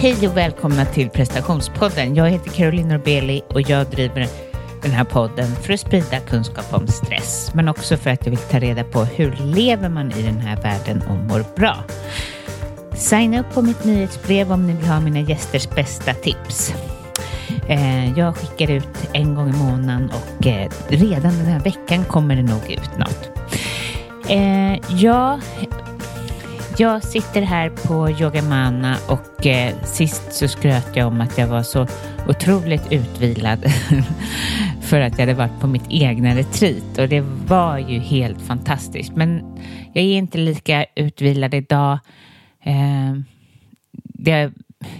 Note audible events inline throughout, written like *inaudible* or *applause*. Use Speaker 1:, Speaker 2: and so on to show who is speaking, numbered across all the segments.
Speaker 1: Hej och välkomna till prestationspodden. Jag heter Caroline Norbeli och jag driver den här podden för att sprida kunskap om stress, men också för att jag vill ta reda på hur lever man i den här världen och mår bra. Signa upp på mitt nyhetsbrev om ni vill ha mina gästers bästa tips. Eh, jag skickar ut en gång i månaden och eh, redan den här veckan kommer det nog ut något. Eh, ja, Jag sitter här på Yogamana och sist så skröt jag om att jag var så otroligt utvilad *laughs* för att jag hade varit på mitt egna retreat och det var ju helt fantastiskt. Men jag är inte lika utvilad idag. Eh, det,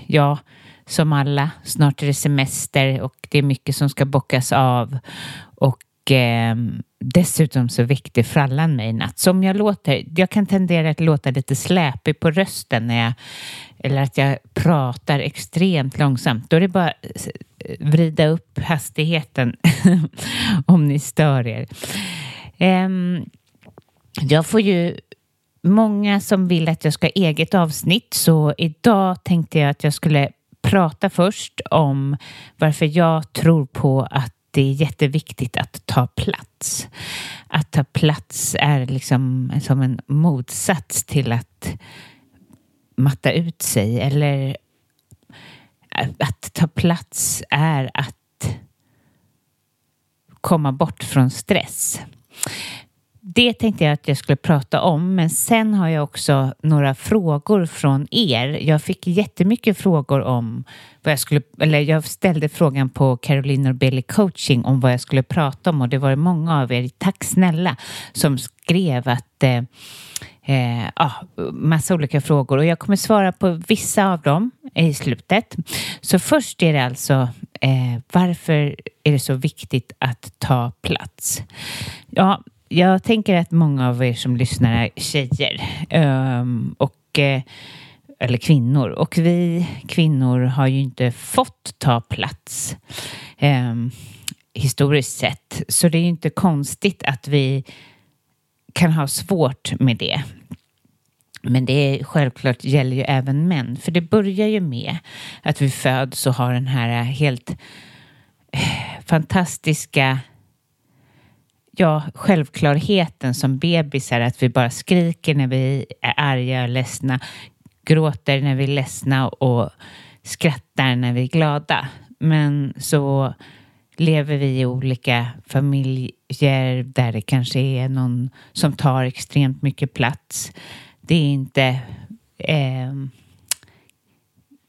Speaker 1: ja, som alla, snart är det semester och det är mycket som ska bockas av och eh, dessutom så väckte frallan mig i natt. Så om jag låter, jag kan tendera att låta lite släpig på rösten när jag, eller att jag pratar extremt långsamt. Då är det bara vrida upp hastigheten *laughs* om ni stör er. Eh, jag får ju många som vill att jag ska ha eget avsnitt så idag tänkte jag att jag skulle prata först om varför jag tror på att det är jätteviktigt att ta plats. Att ta plats är liksom som en motsats till att matta ut sig eller att ta plats är att komma bort från stress. Det tänkte jag att jag skulle prata om, men sen har jag också några frågor från er. Jag fick jättemycket frågor om vad jag skulle, eller jag ställde frågan på Caroline Billy coaching om vad jag skulle prata om och det var många av er, tack snälla, som skrev att eh, eh, ja, massa olika frågor och jag kommer svara på vissa av dem i slutet. Så först är det alltså eh, varför är det så viktigt att ta plats? Ja, jag tänker att många av er som lyssnar är tjejer um, och eh, eller kvinnor. Och vi kvinnor har ju inte fått ta plats um, historiskt sett. Så det är ju inte konstigt att vi kan ha svårt med det. Men det är, självklart gäller ju även män, för det börjar ju med att vi föds och har den här helt eh, fantastiska ja, självklarheten som bebisar, att vi bara skriker när vi är arga och ledsna, gråter när vi är ledsna och skrattar när vi är glada. Men så lever vi i olika familjer där det kanske är någon som tar extremt mycket plats. Det är inte eh,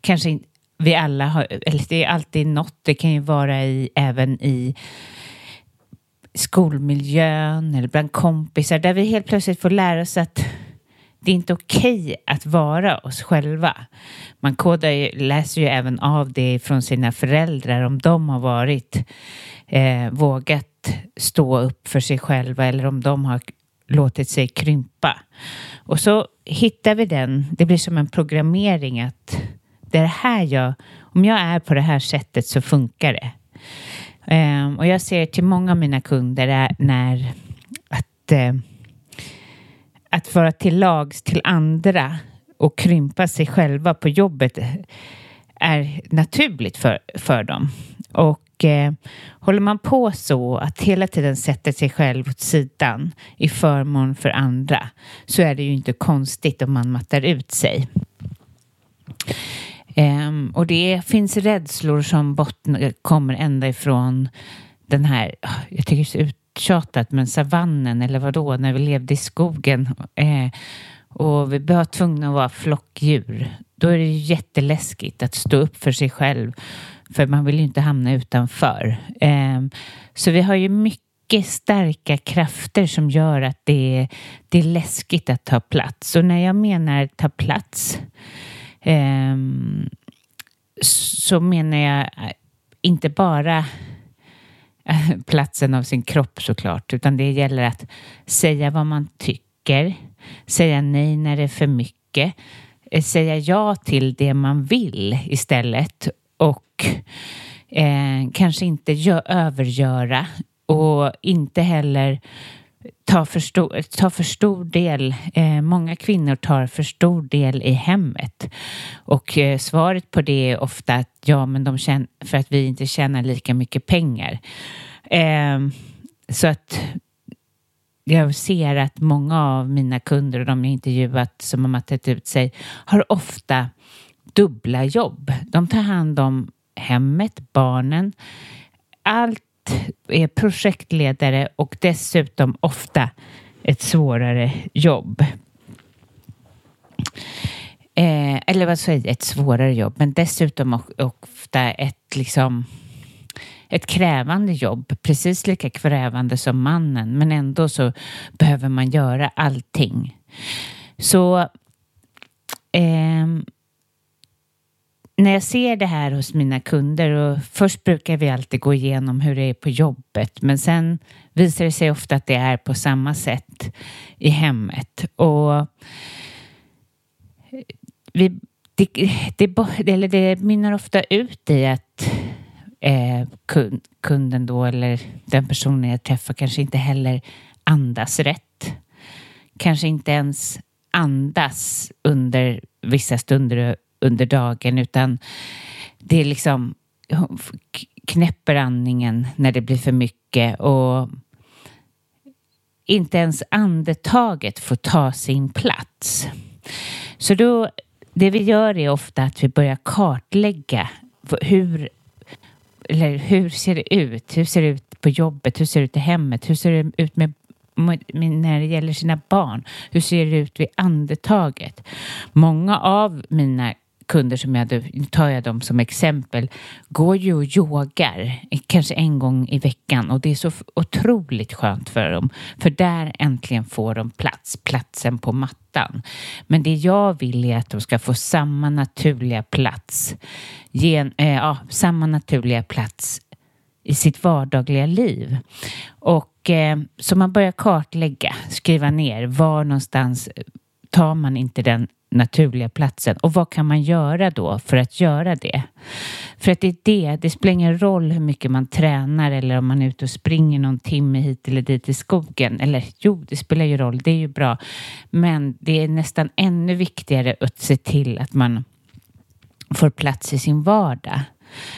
Speaker 1: kanske inte, vi alla har, eller det är alltid något, det kan ju vara i, även i skolmiljön eller bland kompisar där vi helt plötsligt får lära oss att det är inte okej okay att vara oss själva. Man kodar ju, läser ju även av det från sina föräldrar om de har varit eh, vågat stå upp för sig själva eller om de har låtit sig krympa. Och så hittar vi den, det blir som en programmering att det är det här jag, om jag är på det här sättet så funkar det. Um, och jag ser till många av mina kunder när att, uh, att vara till lags till andra och krympa sig själva på jobbet är naturligt för, för dem. Och eh, håller man på så att hela tiden sätter sig själv åt sidan i förmån för andra så är det ju inte konstigt om man mattar ut sig. Um, och det finns rädslor som bottnar, kommer ända ifrån den här, ah, jag tycker det är så uttjatat, men savannen eller vadå, när vi levde i skogen Uh, och vi var tvungna att vara flockdjur. Då är det jätteläskigt att stå upp för sig själv, för man vill ju inte hamna utanför. Um, så vi har ju mycket starka krafter som gör att det är, det är läskigt att ta plats. Och när jag menar ta plats Ehm, så menar jag eh, inte bara eh, *laughs* platsen av sin kropp såklart, utan det gäller att säga vad man tycker, säga nej när det är för mycket, eh, säga ja till det man vill istället och eh, kanske inte övergöra och inte heller tar för stor, tar för stor del, eh, många kvinnor tar för stor del i hemmet. Och eh, svaret på det är ofta att ja, men de tjän- för att vi inte tjänar lika mycket pengar. Eh, så att jag ser att många av mina kunder och de jag intervjuat som har mattat ut sig har ofta dubbla jobb. De tar hand om hemmet, barnen, allt är projektledare och dessutom ofta ett svårare jobb. Eh, eller vad säger jag, ett svårare jobb, men dessutom ofta ett liksom ett krävande jobb, precis lika krävande som mannen, men ändå så behöver man göra allting. Så eh, när jag ser det här hos mina kunder och först brukar vi alltid gå igenom hur det är på jobbet men sen visar det sig ofta att det är på samma sätt i hemmet. Och vi, det, det, eller det mynnar ofta ut i att eh, kunden då eller den personen jag träffar kanske inte heller andas rätt. Kanske inte ens andas under vissa stunder under dagen utan det är liksom knäpper andningen när det blir för mycket och inte ens andetaget får ta sin plats. Så då, det vi gör är ofta att vi börjar kartlägga hur, eller hur ser det ut? Hur ser det ut på jobbet? Hur ser det ut i hemmet? Hur ser det ut med när det gäller sina barn? Hur ser det ut vid andetaget? Många av mina kunder som jag hade, nu tar jag dem som exempel, går ju och yogar kanske en gång i veckan och det är så otroligt skönt för dem. För där äntligen får de plats, platsen på mattan. Men det jag vill är att de ska få samma naturliga plats, gen, eh, ja, samma naturliga plats i sitt vardagliga liv. Och eh, så man börjar kartlägga, skriva ner var någonstans tar man inte den naturliga platsen. Och vad kan man göra då för att göra det? För att det är det, det spelar ingen roll hur mycket man tränar eller om man är ute och springer någon timme hit eller dit i skogen. Eller jo, det spelar ju roll, det är ju bra. Men det är nästan ännu viktigare att se till att man får plats i sin vardag.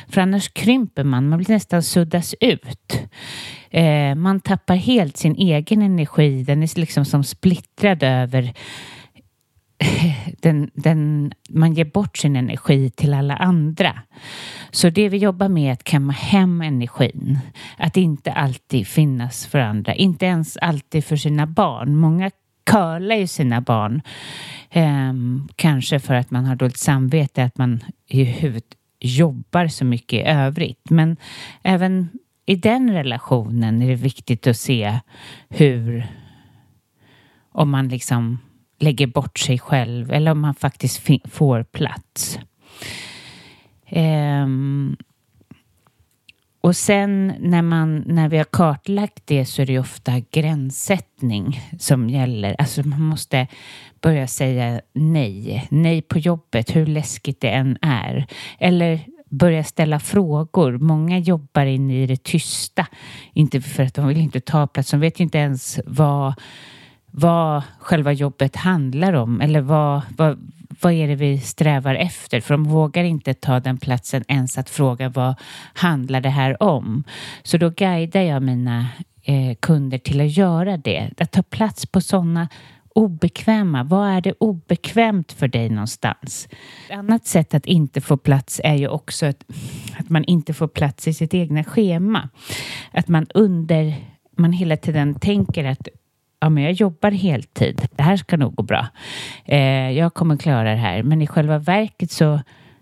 Speaker 1: För annars krymper man, man blir nästan suddas ut. Eh, man tappar helt sin egen energi, den är liksom som splittrad över *laughs* den, den, man ger bort sin energi till alla andra. Så det vi jobbar med är att kamma hem energin. Att inte alltid finnas för andra, inte ens alltid för sina barn. Många curlar ju sina barn. Eh, kanske för att man har dåligt samvete, att man i huvudet jobbar så mycket i övrigt. Men även i den relationen är det viktigt att se hur, om man liksom lägger bort sig själv eller om man faktiskt får plats. Um, och sen när, man, när vi har kartlagt det så är det ofta gränssättning som gäller. Alltså man måste börja säga nej. Nej på jobbet, hur läskigt det än är. Eller börja ställa frågor. Många jobbar in i det tysta. Inte för att de vill inte ta plats. De vet inte ens vad, vad själva jobbet handlar om. Eller vad, vad, vad är det vi strävar efter? För de vågar inte ta den platsen ens att fråga vad handlar det här om? Så då guidar jag mina eh, kunder till att göra det. Att ta plats på sådana obekväma. Vad är det obekvämt för dig någonstans? Ett annat sätt att inte få plats är ju också att, att man inte får plats i sitt egna schema. Att man under man hela tiden tänker att ja, men jag jobbar heltid. Det här ska nog gå bra. Eh, jag kommer klara det här. Men i själva verket så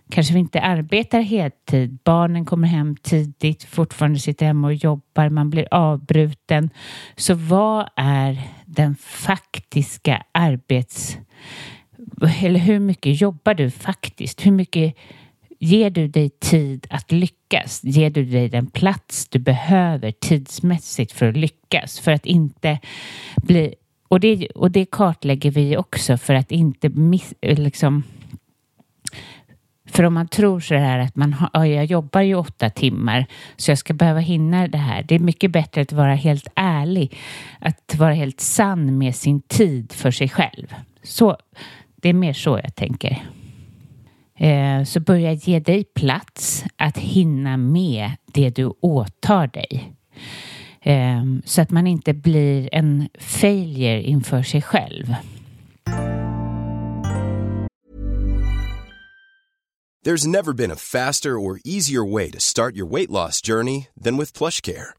Speaker 1: kanske vi inte arbetar heltid. Barnen kommer hem tidigt, fortfarande sitter hemma och jobbar, man blir avbruten. Så vad är den faktiska arbets... Eller hur mycket jobbar du faktiskt? Hur mycket ger du dig tid att lyckas? Ger du dig den plats du behöver tidsmässigt för att lyckas? För att inte bli... Och det, och det kartlägger vi också för att inte miss, liksom för om man tror så här att man har, jag jobbar ju åtta timmar så jag ska behöva hinna det här. Det är mycket bättre att vara helt ärlig, att vara helt sann med sin tid för sig själv. Så, det är mer så jag tänker. Eh, så börja ge dig plats att hinna med det du åtar dig. Eh, så att man inte blir en failure inför sig själv.
Speaker 2: There's never been a faster or easier way to start your weight loss journey than with PlushCare.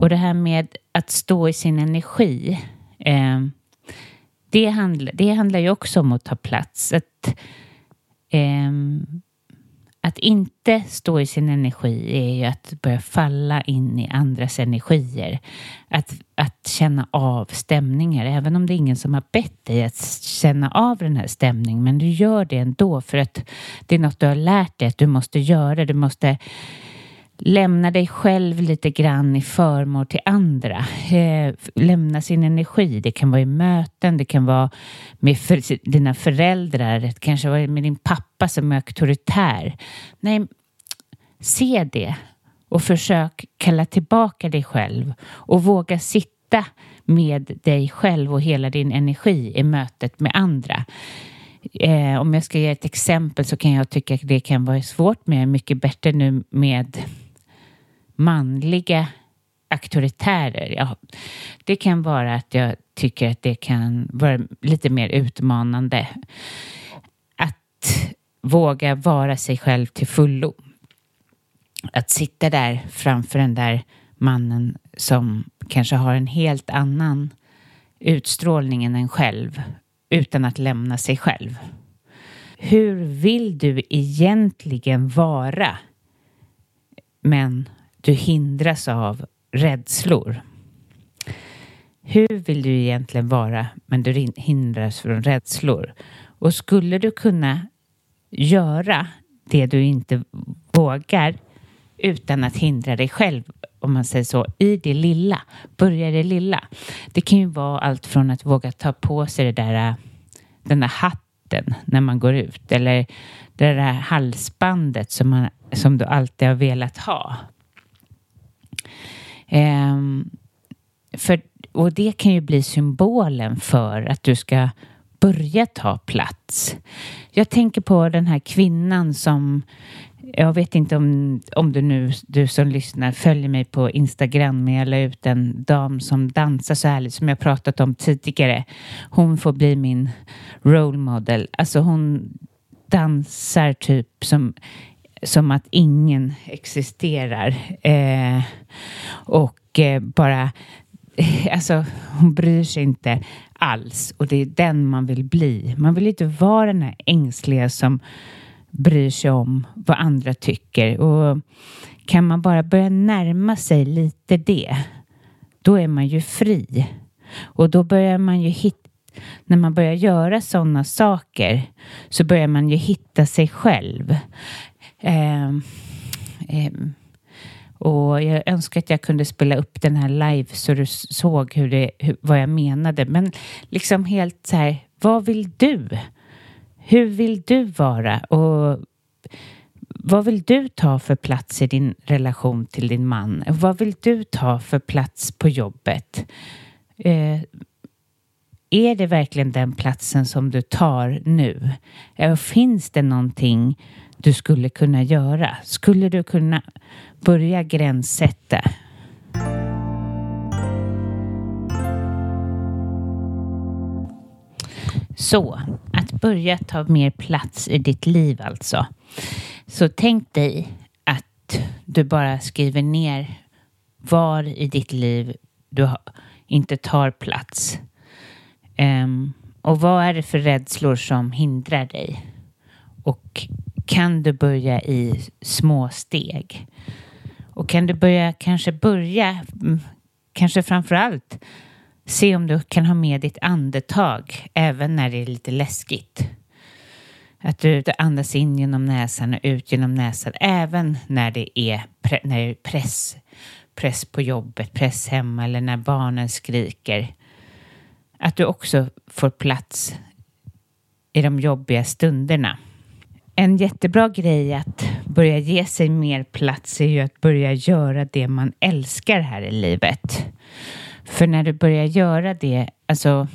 Speaker 1: Och det här med att stå i sin energi. Eh, det, handl det handlar ju också om att ta plats. Att, eh, att inte stå i sin energi är ju att börja falla in i andras energier. Att, att känna av stämningar, även om det är ingen som har bett dig att känna av den här stämningen. Men du gör det ändå för att det är något du har lärt dig att du måste göra. Du måste lämna dig själv lite grann i förmån till andra. Eh, lämna sin energi. Det kan vara i möten, det kan vara med för, dina föräldrar, det kanske var med din pappa som är auktoritär. Nej, se det och försök kalla tillbaka dig själv och våga sitta med dig själv och hela din energi i mötet med andra. Eh, om jag ska ge ett exempel så kan jag tycka att det kan vara svårt men jag är mycket bättre nu med manliga auktoritärer. Ja, det kan vara att jag tycker att det kan vara lite mer utmanande att våga vara sig själv till fullo. Att sitta där framför den där mannen som kanske har en helt annan utstrålning än en själv utan att lämna sig själv. Hur vill du egentligen vara? Men du hindras av rädslor. Hur vill du egentligen vara men du hindras från rädslor? Och skulle du kunna göra det du inte vågar utan att hindra dig själv, om man säger så, i det lilla. Börja i det lilla. Det kan ju vara allt från att våga ta på sig det där, den där hatten när man går ut eller det där halsbandet som, man, som du alltid har velat ha. Um, för, och det kan ju bli symbolen för att du ska börja ta plats. Jag tänker på den här kvinnan som jag vet inte om, om du nu, du som lyssnar, följer mig på Instagram, men jag la ut en dam som dansar så härligt som jag pratat om tidigare. Hon får bli min role model. Alltså hon dansar typ som, som att ingen existerar. Eh, och eh, bara, *laughs* alltså hon bryr sig inte alls. Och det är den man vill bli. Man vill inte vara den här ängsliga som bryr sig om vad andra tycker. Och kan man bara börja närma sig lite det, då är man ju fri. Och då börjar man ju hitta när man börjar göra sådana saker så börjar man ju hitta sig själv. Eh, eh, och jag önskar att jag kunde spela upp den här live så du såg hur det, hur, vad jag menade. Men liksom helt så här, vad vill du? Hur vill du vara? Och vad vill du ta för plats i din relation till din man? Vad vill du ta för plats på jobbet? Eh, är det verkligen den platsen som du tar nu? Eh, finns det någonting du skulle kunna göra? Skulle du kunna börja gränssätta? Så, att börja ta mer plats i ditt liv alltså. Så tänk dig att du bara skriver ner var i ditt liv du inte tar plats. Um, och vad är det för rädslor som hindrar dig? Och kan du börja i små steg? Och kan du börja kanske börja, mm, kanske framför allt Se om du kan ha med ditt andetag även när det är lite läskigt. Att du andas in genom näsan och ut genom näsan även när det är, när det är press, press på jobbet, press hemma eller när barnen skriker. Att du också får plats i de jobbiga stunderna. En jättebra grej att börja ge sig mer plats är ju att börja göra det man älskar här i livet. För när du börjar göra det, alltså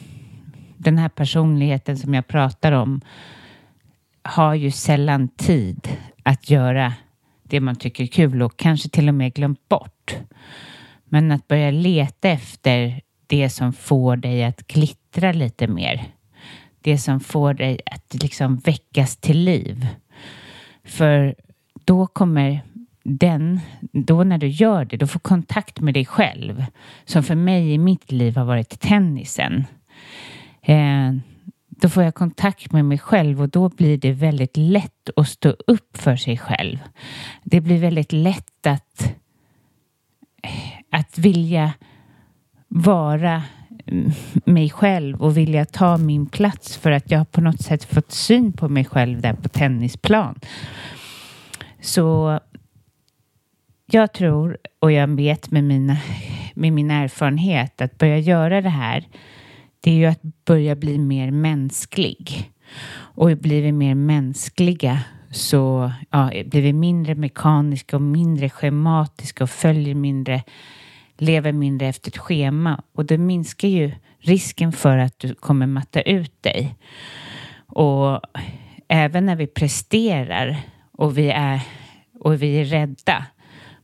Speaker 1: den här personligheten som jag pratar om har ju sällan tid att göra det man tycker är kul och kanske till och med glömt bort. Men att börja leta efter det som får dig att glittra lite mer. Det som får dig att liksom väckas till liv. För då kommer den, då när du gör det, då får kontakt med dig själv. Som för mig i mitt liv har varit tennisen. Eh, då får jag kontakt med mig själv och då blir det väldigt lätt att stå upp för sig själv. Det blir väldigt lätt att, att vilja vara mig själv och vilja ta min plats för att jag på något sätt fått syn på mig själv där på tennisplan. Så jag tror och jag vet med, mina, med min erfarenhet att börja göra det här det är ju att börja bli mer mänsklig. Och blir vi mer mänskliga så ja, blir vi mindre mekaniska och mindre schematiska och följer mindre, lever mindre efter ett schema. Och det minskar ju risken för att du kommer matta ut dig. Och även när vi presterar och vi är, och vi är rädda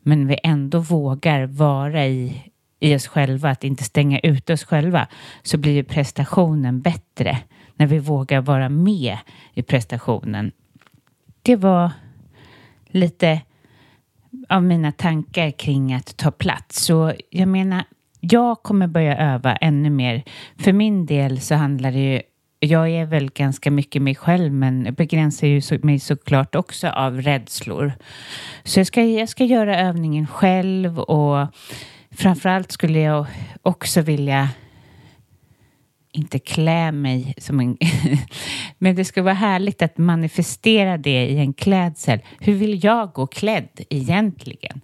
Speaker 1: men vi ändå vågar vara i, i oss själva, att inte stänga ut oss själva, så blir ju prestationen bättre när vi vågar vara med i prestationen. Det var lite av mina tankar kring att ta plats. Så jag menar, jag kommer börja öva ännu mer. För min del så handlar det ju jag är väl ganska mycket mig själv men begränsar ju mig såklart också av rädslor. Så jag ska, jag ska göra övningen själv och framförallt skulle jag också vilja inte klä mig som en... *laughs* men det skulle vara härligt att manifestera det i en klädsel. Hur vill jag gå klädd egentligen?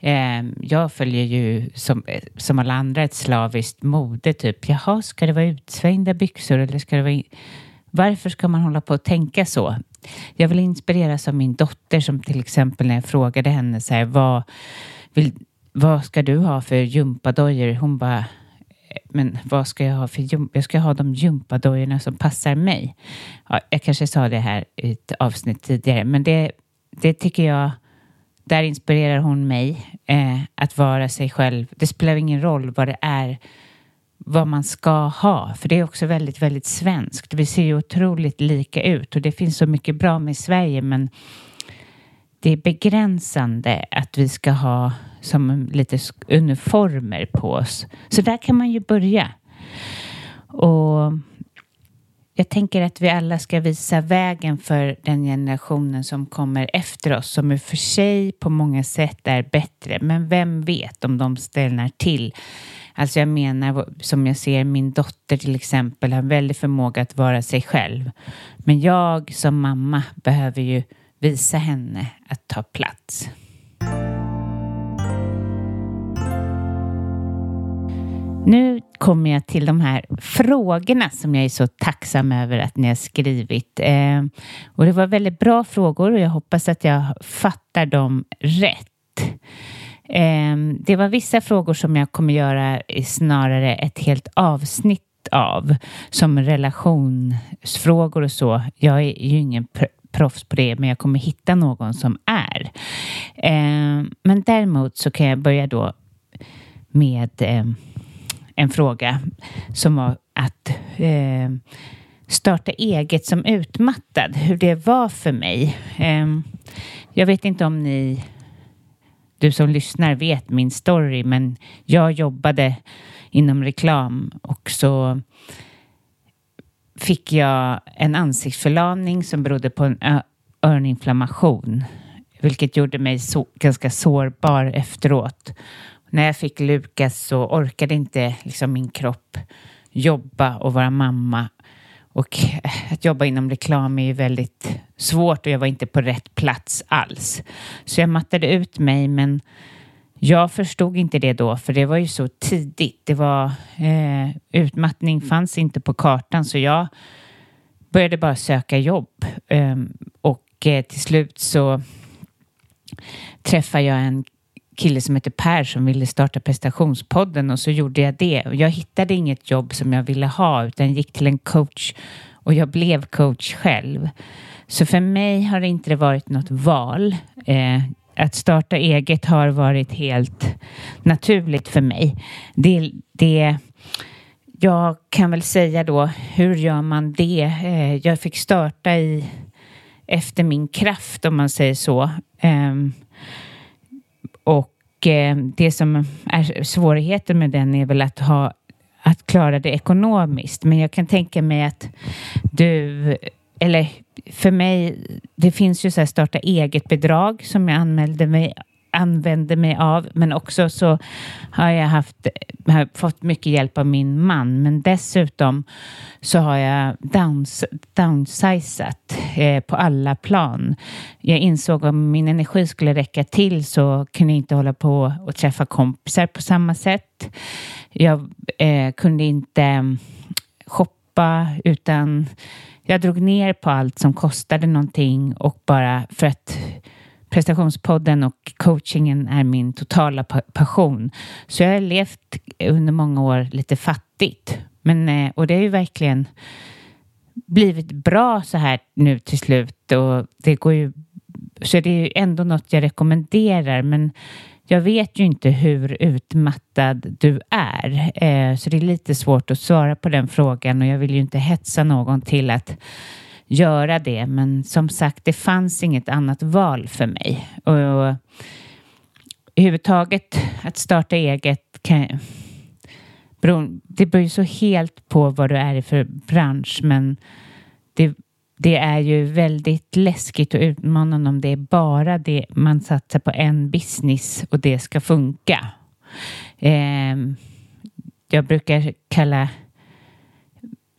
Speaker 1: Ehm, jag följer ju som, som alla andra ett slaviskt mode, typ. Jaha, ska det vara utsvängda byxor eller ska det vara... Varför ska man hålla på och tänka så? Jag vill inspireras av min dotter som till exempel när jag frågade henne så här, vad, vill, vad ska du ha för gympadojor? Hon bara, men vad ska jag ha för jump? Jag ska ha de gympadojorna som passar mig. Ja, jag kanske sa det här i ett avsnitt tidigare, men det, det tycker jag där inspirerar hon mig eh, att vara sig själv. Det spelar ingen roll vad det är, vad man ska ha, för det är också väldigt, väldigt svenskt. Vi ser ju otroligt lika ut och det finns så mycket bra med Sverige, men det är begränsande att vi ska ha som lite uniformer på oss. Så där kan man ju börja. Och jag tänker att vi alla ska visa vägen för den generationen som kommer efter oss, som i och för sig på många sätt är bättre. Men vem vet om de ställnar till? Alltså jag menar, som jag ser min dotter till exempel har väldigt förmåga att vara sig själv. Men jag som mamma behöver ju visa henne att ta plats. Nu kommer jag till de här frågorna som jag är så tacksam över att ni har skrivit. Eh, och det var väldigt bra frågor och jag hoppas att jag fattar dem rätt. Eh, det var vissa frågor som jag kommer göra snarare ett helt avsnitt av, som relationsfrågor och så. Jag är ju ingen pr proffs på det, men jag kommer hitta någon som är. Eh, men däremot så kan jag börja då med eh, en fråga som var att eh, starta eget som utmattad, hur det var för mig. Eh, jag vet inte om ni, du som lyssnar, vet min story, men jag jobbade inom reklam och så fick jag en ansiktsförlamning som berodde på en öroninflammation, vilket gjorde mig så, ganska sårbar efteråt när jag fick Lukas så orkade inte liksom min kropp jobba och vara mamma. Och att jobba inom reklam är ju väldigt svårt och jag var inte på rätt plats alls. Så jag mattade ut mig men jag förstod inte det då för det var ju så tidigt. Det var eh, utmattning fanns inte på kartan så jag började bara söka jobb eh, och eh, till slut så träffade jag en kille som heter Per som ville starta prestationspodden och så gjorde jag det. Jag hittade inget jobb som jag ville ha utan gick till en coach och jag blev coach själv. Så för mig har det inte varit något val. Eh, att starta eget har varit helt naturligt för mig. Det, det, jag kan väl säga då, hur gör man det? Eh, jag fick starta i efter min kraft om man säger så. Ehm, och eh, det som är svårigheten med den är väl att ha att klara det ekonomiskt. Men jag kan tänka mig att du, eller för mig, det finns ju så här starta eget-bidrag som jag anmälde mig använder mig av. Men också så har jag haft, har fått mycket hjälp av min man. Men dessutom så har jag downs, downsizat eh, på alla plan. Jag insåg att om min energi skulle räcka till så kunde jag inte hålla på och träffa kompisar på samma sätt. Jag eh, kunde inte mm, shoppa utan jag drog ner på allt som kostade någonting och bara för att prestationspodden och coachingen är min totala passion. Så jag har levt under många år lite fattigt. Men, eh, och det är ju verkligen blivit bra så här nu till slut och det går ju så det är ändå något jag rekommenderar men jag vet ju inte hur utmattad du är eh, så det är lite svårt att svara på den frågan och jag vill ju inte hetsa någon till att göra det men som sagt det fanns inget annat val för mig och, och överhuvudtaget att starta eget kan, det beror ju så helt på vad du är i för bransch men det, det är ju väldigt läskigt och utmanande om det är bara det man satsar på en business och det ska funka. Eh, jag brukar kalla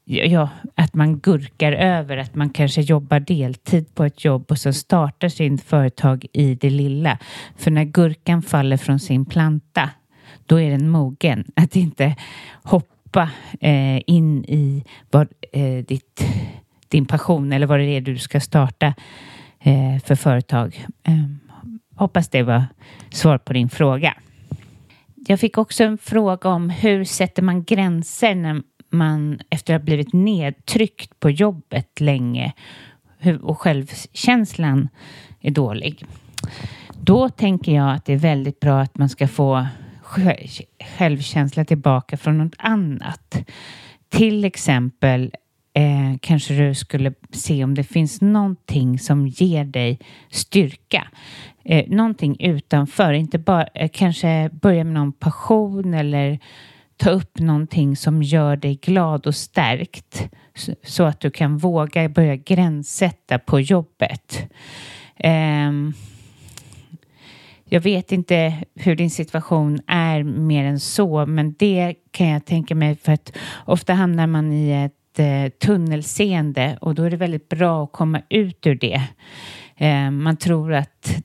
Speaker 1: ja, att man gurkar över, att man kanske jobbar deltid på ett jobb och så startar sin företag i det lilla. För när gurkan faller från sin planta, då är den mogen. Att inte hoppa eh, in i vad eh, ditt din passion eller vad det är du ska starta eh, för företag. Eh, hoppas det var svar på din fråga. Jag fick också en fråga om hur sätter man gränser när man efter att ha blivit nedtryckt på jobbet länge och självkänslan är dålig. Då tänker jag att det är väldigt bra att man ska få självkänsla tillbaka från något annat. Till exempel eh, kanske du skulle se om det finns någonting som ger dig styrka. Eh, någonting utanför, inte bara eh, kanske börja med någon passion eller ta upp någonting som gör dig glad och stärkt så, att du kan våga börja gränssätta på jobbet. Ehm, jag vet inte hur din situation är mer än så, men det kan jag tänka mig för att ofta hamnar man i ett eh, tunnelseende och då är det väldigt bra att komma ut ur det. Eh, man tror att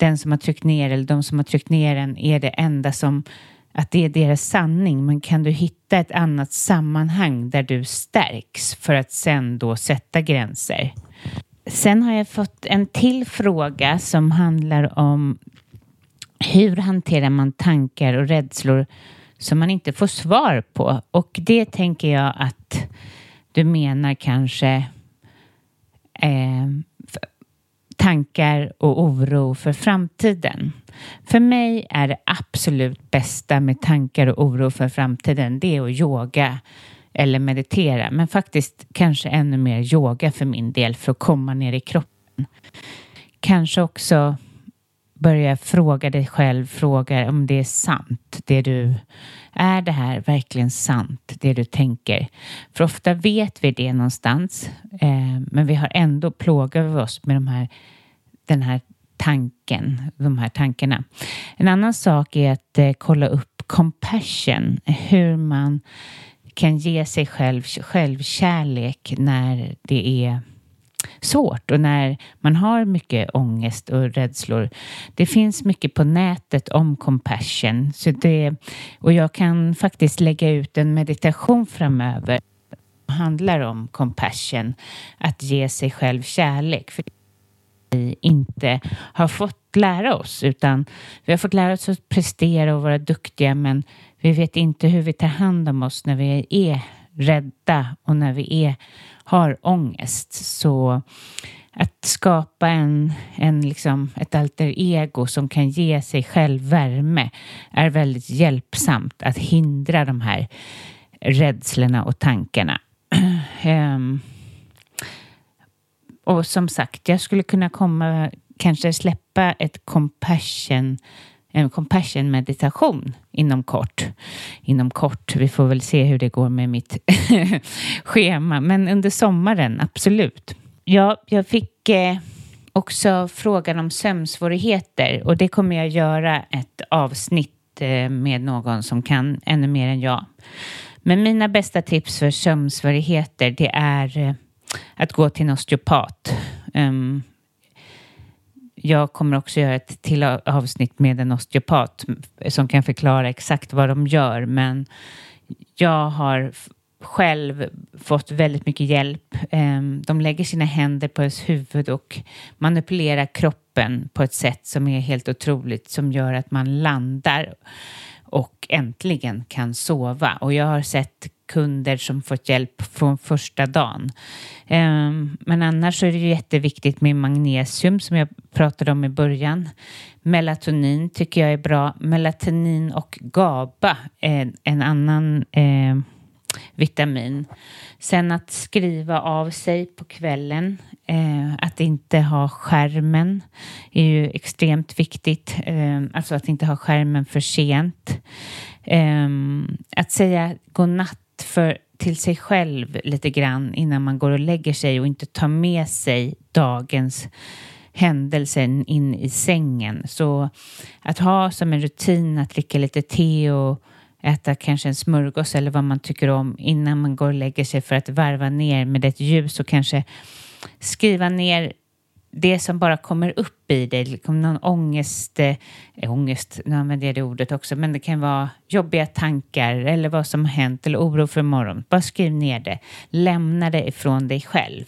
Speaker 1: den som har tryckt ner eller de som har tryckt ner en är det enda som att det är deras sanning. Men kan du hitta ett annat sammanhang där du stärks för att sen då sätta gränser? Sen har jag fått en till fråga som handlar om hur hanterar man tankar och rädslor som man inte får svar på. Och det tänker jag att du menar kanske eh, tankar och oro för framtiden. För mig är det absolut bästa med tankar och oro för framtiden det är att yoga eller meditera. Men faktiskt kanske ännu mer yoga för min del för att komma ner i kroppen. Kanske också börja fråga dig själv, fråga om det är sant, det du... Är det här verkligen sant, det du tänker? För ofta vet vi det någonstans, eh, men vi har ändå plågat oss med de här, den här tanken, de här tankarna. En annan sak är att eh, kolla upp compassion, hur man kan ge sig själv självkärlek när det är svårt och när man har mycket ångest och rädslor. Det finns mycket på nätet om compassion så det, och jag kan faktiskt lägga ut en meditation framöver som handlar om compassion, att ge sig själv kärlek. För vi inte har fått lära oss utan vi har fått lära oss att prestera och vara duktiga men vi vet inte hur vi tar hand om oss när vi är rädda och när vi är har ångest. Så att skapa en, en liksom ett alter ego som kan ge sig själv värme är väldigt hjälpsamt att hindra de här rädslorna och tankarna. um, *clears throat* och som sagt, jag skulle kunna komma, kanske släppa ett compassion en compassion meditation inom kort. Inom kort, vi får väl se hur det går med mitt *laughs* schema, men under sommaren, absolut. Ja, jag fick eh, också frågan om sömnsvårigheter och det kommer jag göra ett avsnitt eh, med någon som kan ännu mer än jag. Men mina bästa tips för sömnsvårigheter det är eh, att gå till en osteopat. Um, jag kommer också göra ett till avsnitt med en osteopat som kan förklara exakt vad de gör. Men jag har själv fått väldigt mycket hjälp. Ehm, de lägger sina händer på ens huvud och manipulerar kroppen på ett sätt som är helt otroligt som gör att man landar och äntligen kan sova. Och jag har sett kunder som fått hjälp från första dagen. Ehm, men annars så är det jätteviktigt med magnesium som jag pratade om i början. Melatonin tycker jag är bra. Melatonin och GABA är en annan eh, vitamin. Sen att skriva av sig på kvällen, eh, att inte ha skärmen är ju extremt viktigt. Eh, alltså att inte ha skärmen för sent. Eh, att säga godnatt för, till sig själv lite grann innan man går och lägger sig och inte tar med sig dagens händelsen in i sängen. Så att ha som en rutin att dricka lite te och äta kanske en smörgås eller vad man tycker om innan man går och lägger sig för att varva ner med ett ljus och kanske skriva ner det som bara kommer upp i dig, liksom någon ångest, äh, ångest, nu använder jag det ordet också, men det kan vara jobbiga tankar eller vad som har hänt eller oro för imorgon. Bara skriv ner det, lämna det ifrån dig själv.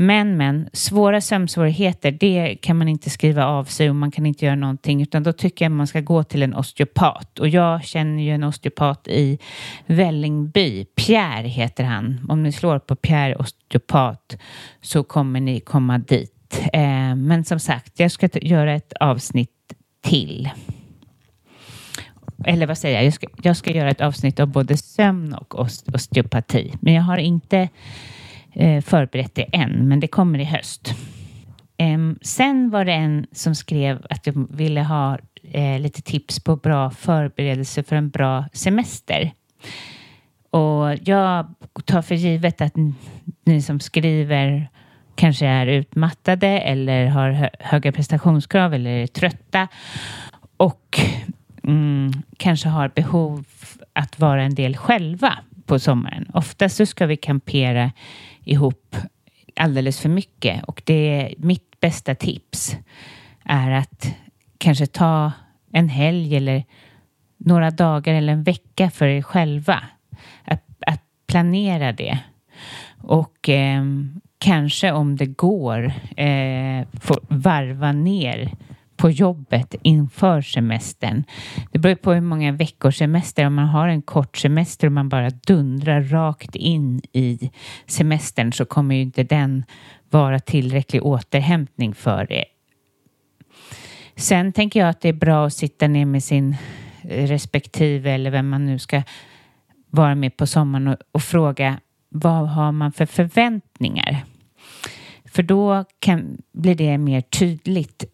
Speaker 1: Men, men, svåra sömnsvårigheter, det kan man inte skriva av sig och man kan inte göra någonting, utan då tycker jag man ska gå till en osteopat. Och jag känner ju en osteopat i Vällingby. Pierre heter han. Om ni slår på Pierre osteopat så kommer ni komma dit. Eh, men som sagt, jag ska göra ett avsnitt till. Eller vad säger jag? Jag ska, jag ska göra ett avsnitt av både sömn och osteopati. Men jag har inte eh, förberett det än, men det kommer i höst. Sen var det en som skrev att de ville ha eh, lite tips på bra förberedelse för en bra semester. Och jag tar för givet att ni som skriver kanske är utmattade eller har höga prestationskrav eller är trötta och mm, kanske har behov att vara en del själva på sommaren. Oftast så ska vi kampera ihop alldeles för mycket och det är mitt bästa tips är att kanske ta en helg eller några dagar eller en vecka för er själva. Att, att planera det. Och eh, kanske om det går eh, få varva ner på jobbet inför semestern. Det beror på hur många veckors semester. Om man har en kort semester och man bara dundrar rakt in i semestern så kommer ju inte den vara tillräcklig återhämtning för det. Sen tänker jag att det är bra att sitta ner med sin respektive eller vem man nu ska vara med på sommaren och, och fråga vad har man för förväntningar? För då kan, blir det mer tydligt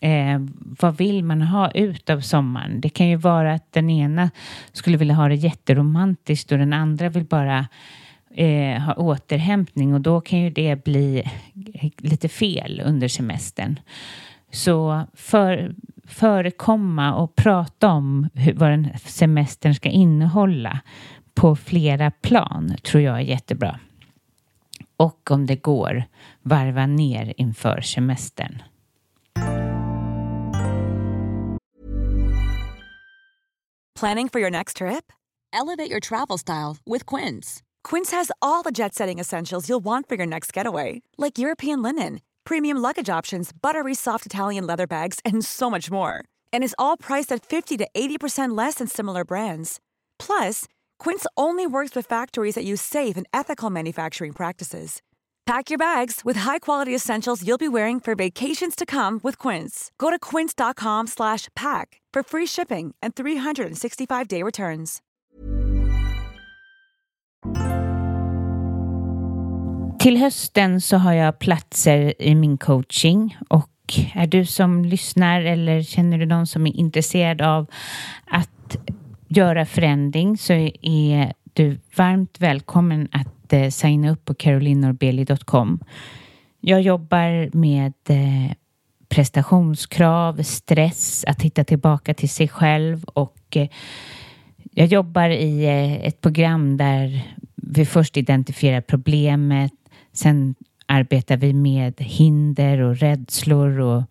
Speaker 1: Eh, vad vill man ha ut av sommaren? Det kan ju vara att den ena skulle vilja ha det jätteromantiskt och den andra vill bara eh, ha återhämtning och då kan ju det bli lite fel under semestern. Så för, förekomma och prata om hur, vad den semestern ska innehålla på flera plan tror jag är jättebra. Och om det går, varva ner inför semestern.
Speaker 3: Planning for your next trip? Elevate your travel style with Quince. Quince has all the jet setting essentials you'll want for your next getaway, like European linen, premium luggage options, buttery soft Italian leather bags, and so much more. And is all priced at 50 to 80% less than similar brands. Plus, Quince only works with factories that use safe and ethical manufacturing practices. Pack your bags with high-quality essentials you'll be wearing for vacations to come with Quince. Go to quince.com slash pack for free shipping and 365-day returns.
Speaker 1: Till hösten så har jag platser i min coaching och är du som lyssnar eller känner du någon som är intresserad av att göra förändring så är du varmt välkommen att eh, signa upp på carolinorbeli.com. Jag jobbar med eh, prestationskrav, stress, att hitta tillbaka till sig själv och eh, jag jobbar i eh, ett program där vi först identifierar problemet, sen arbetar vi med hinder och rädslor och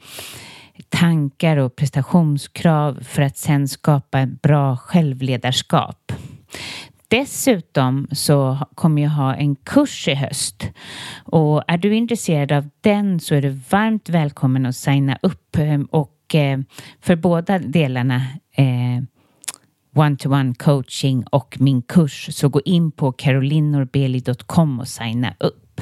Speaker 1: tankar och prestationskrav för att sen skapa ett bra självledarskap. Dessutom så kommer jag ha en kurs i höst och är du intresserad av den så är du varmt välkommen att signa upp ehm, och ehm, för båda delarna eh, one-to-one coaching och min kurs så gå in på carolinorbeli.com och signa upp.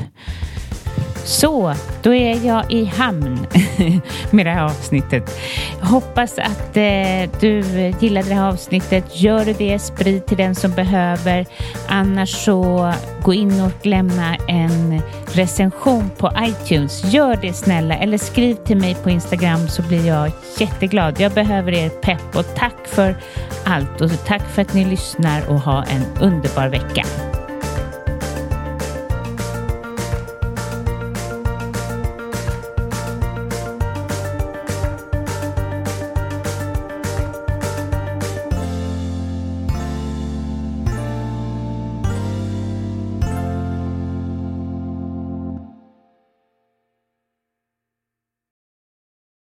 Speaker 1: Så, då är jag i hamn *laughs* med det här avsnittet. Hoppas att eh, du gillade det här avsnittet. Gör du det, sprid till den som behöver. Annars så gå in och lämna en recension på iTunes. Gör det snälla eller skriv till mig på Instagram så blir jag jätteglad. Jag behöver er pepp och tack för allt och tack för att ni lyssnar och ha en underbar vecka.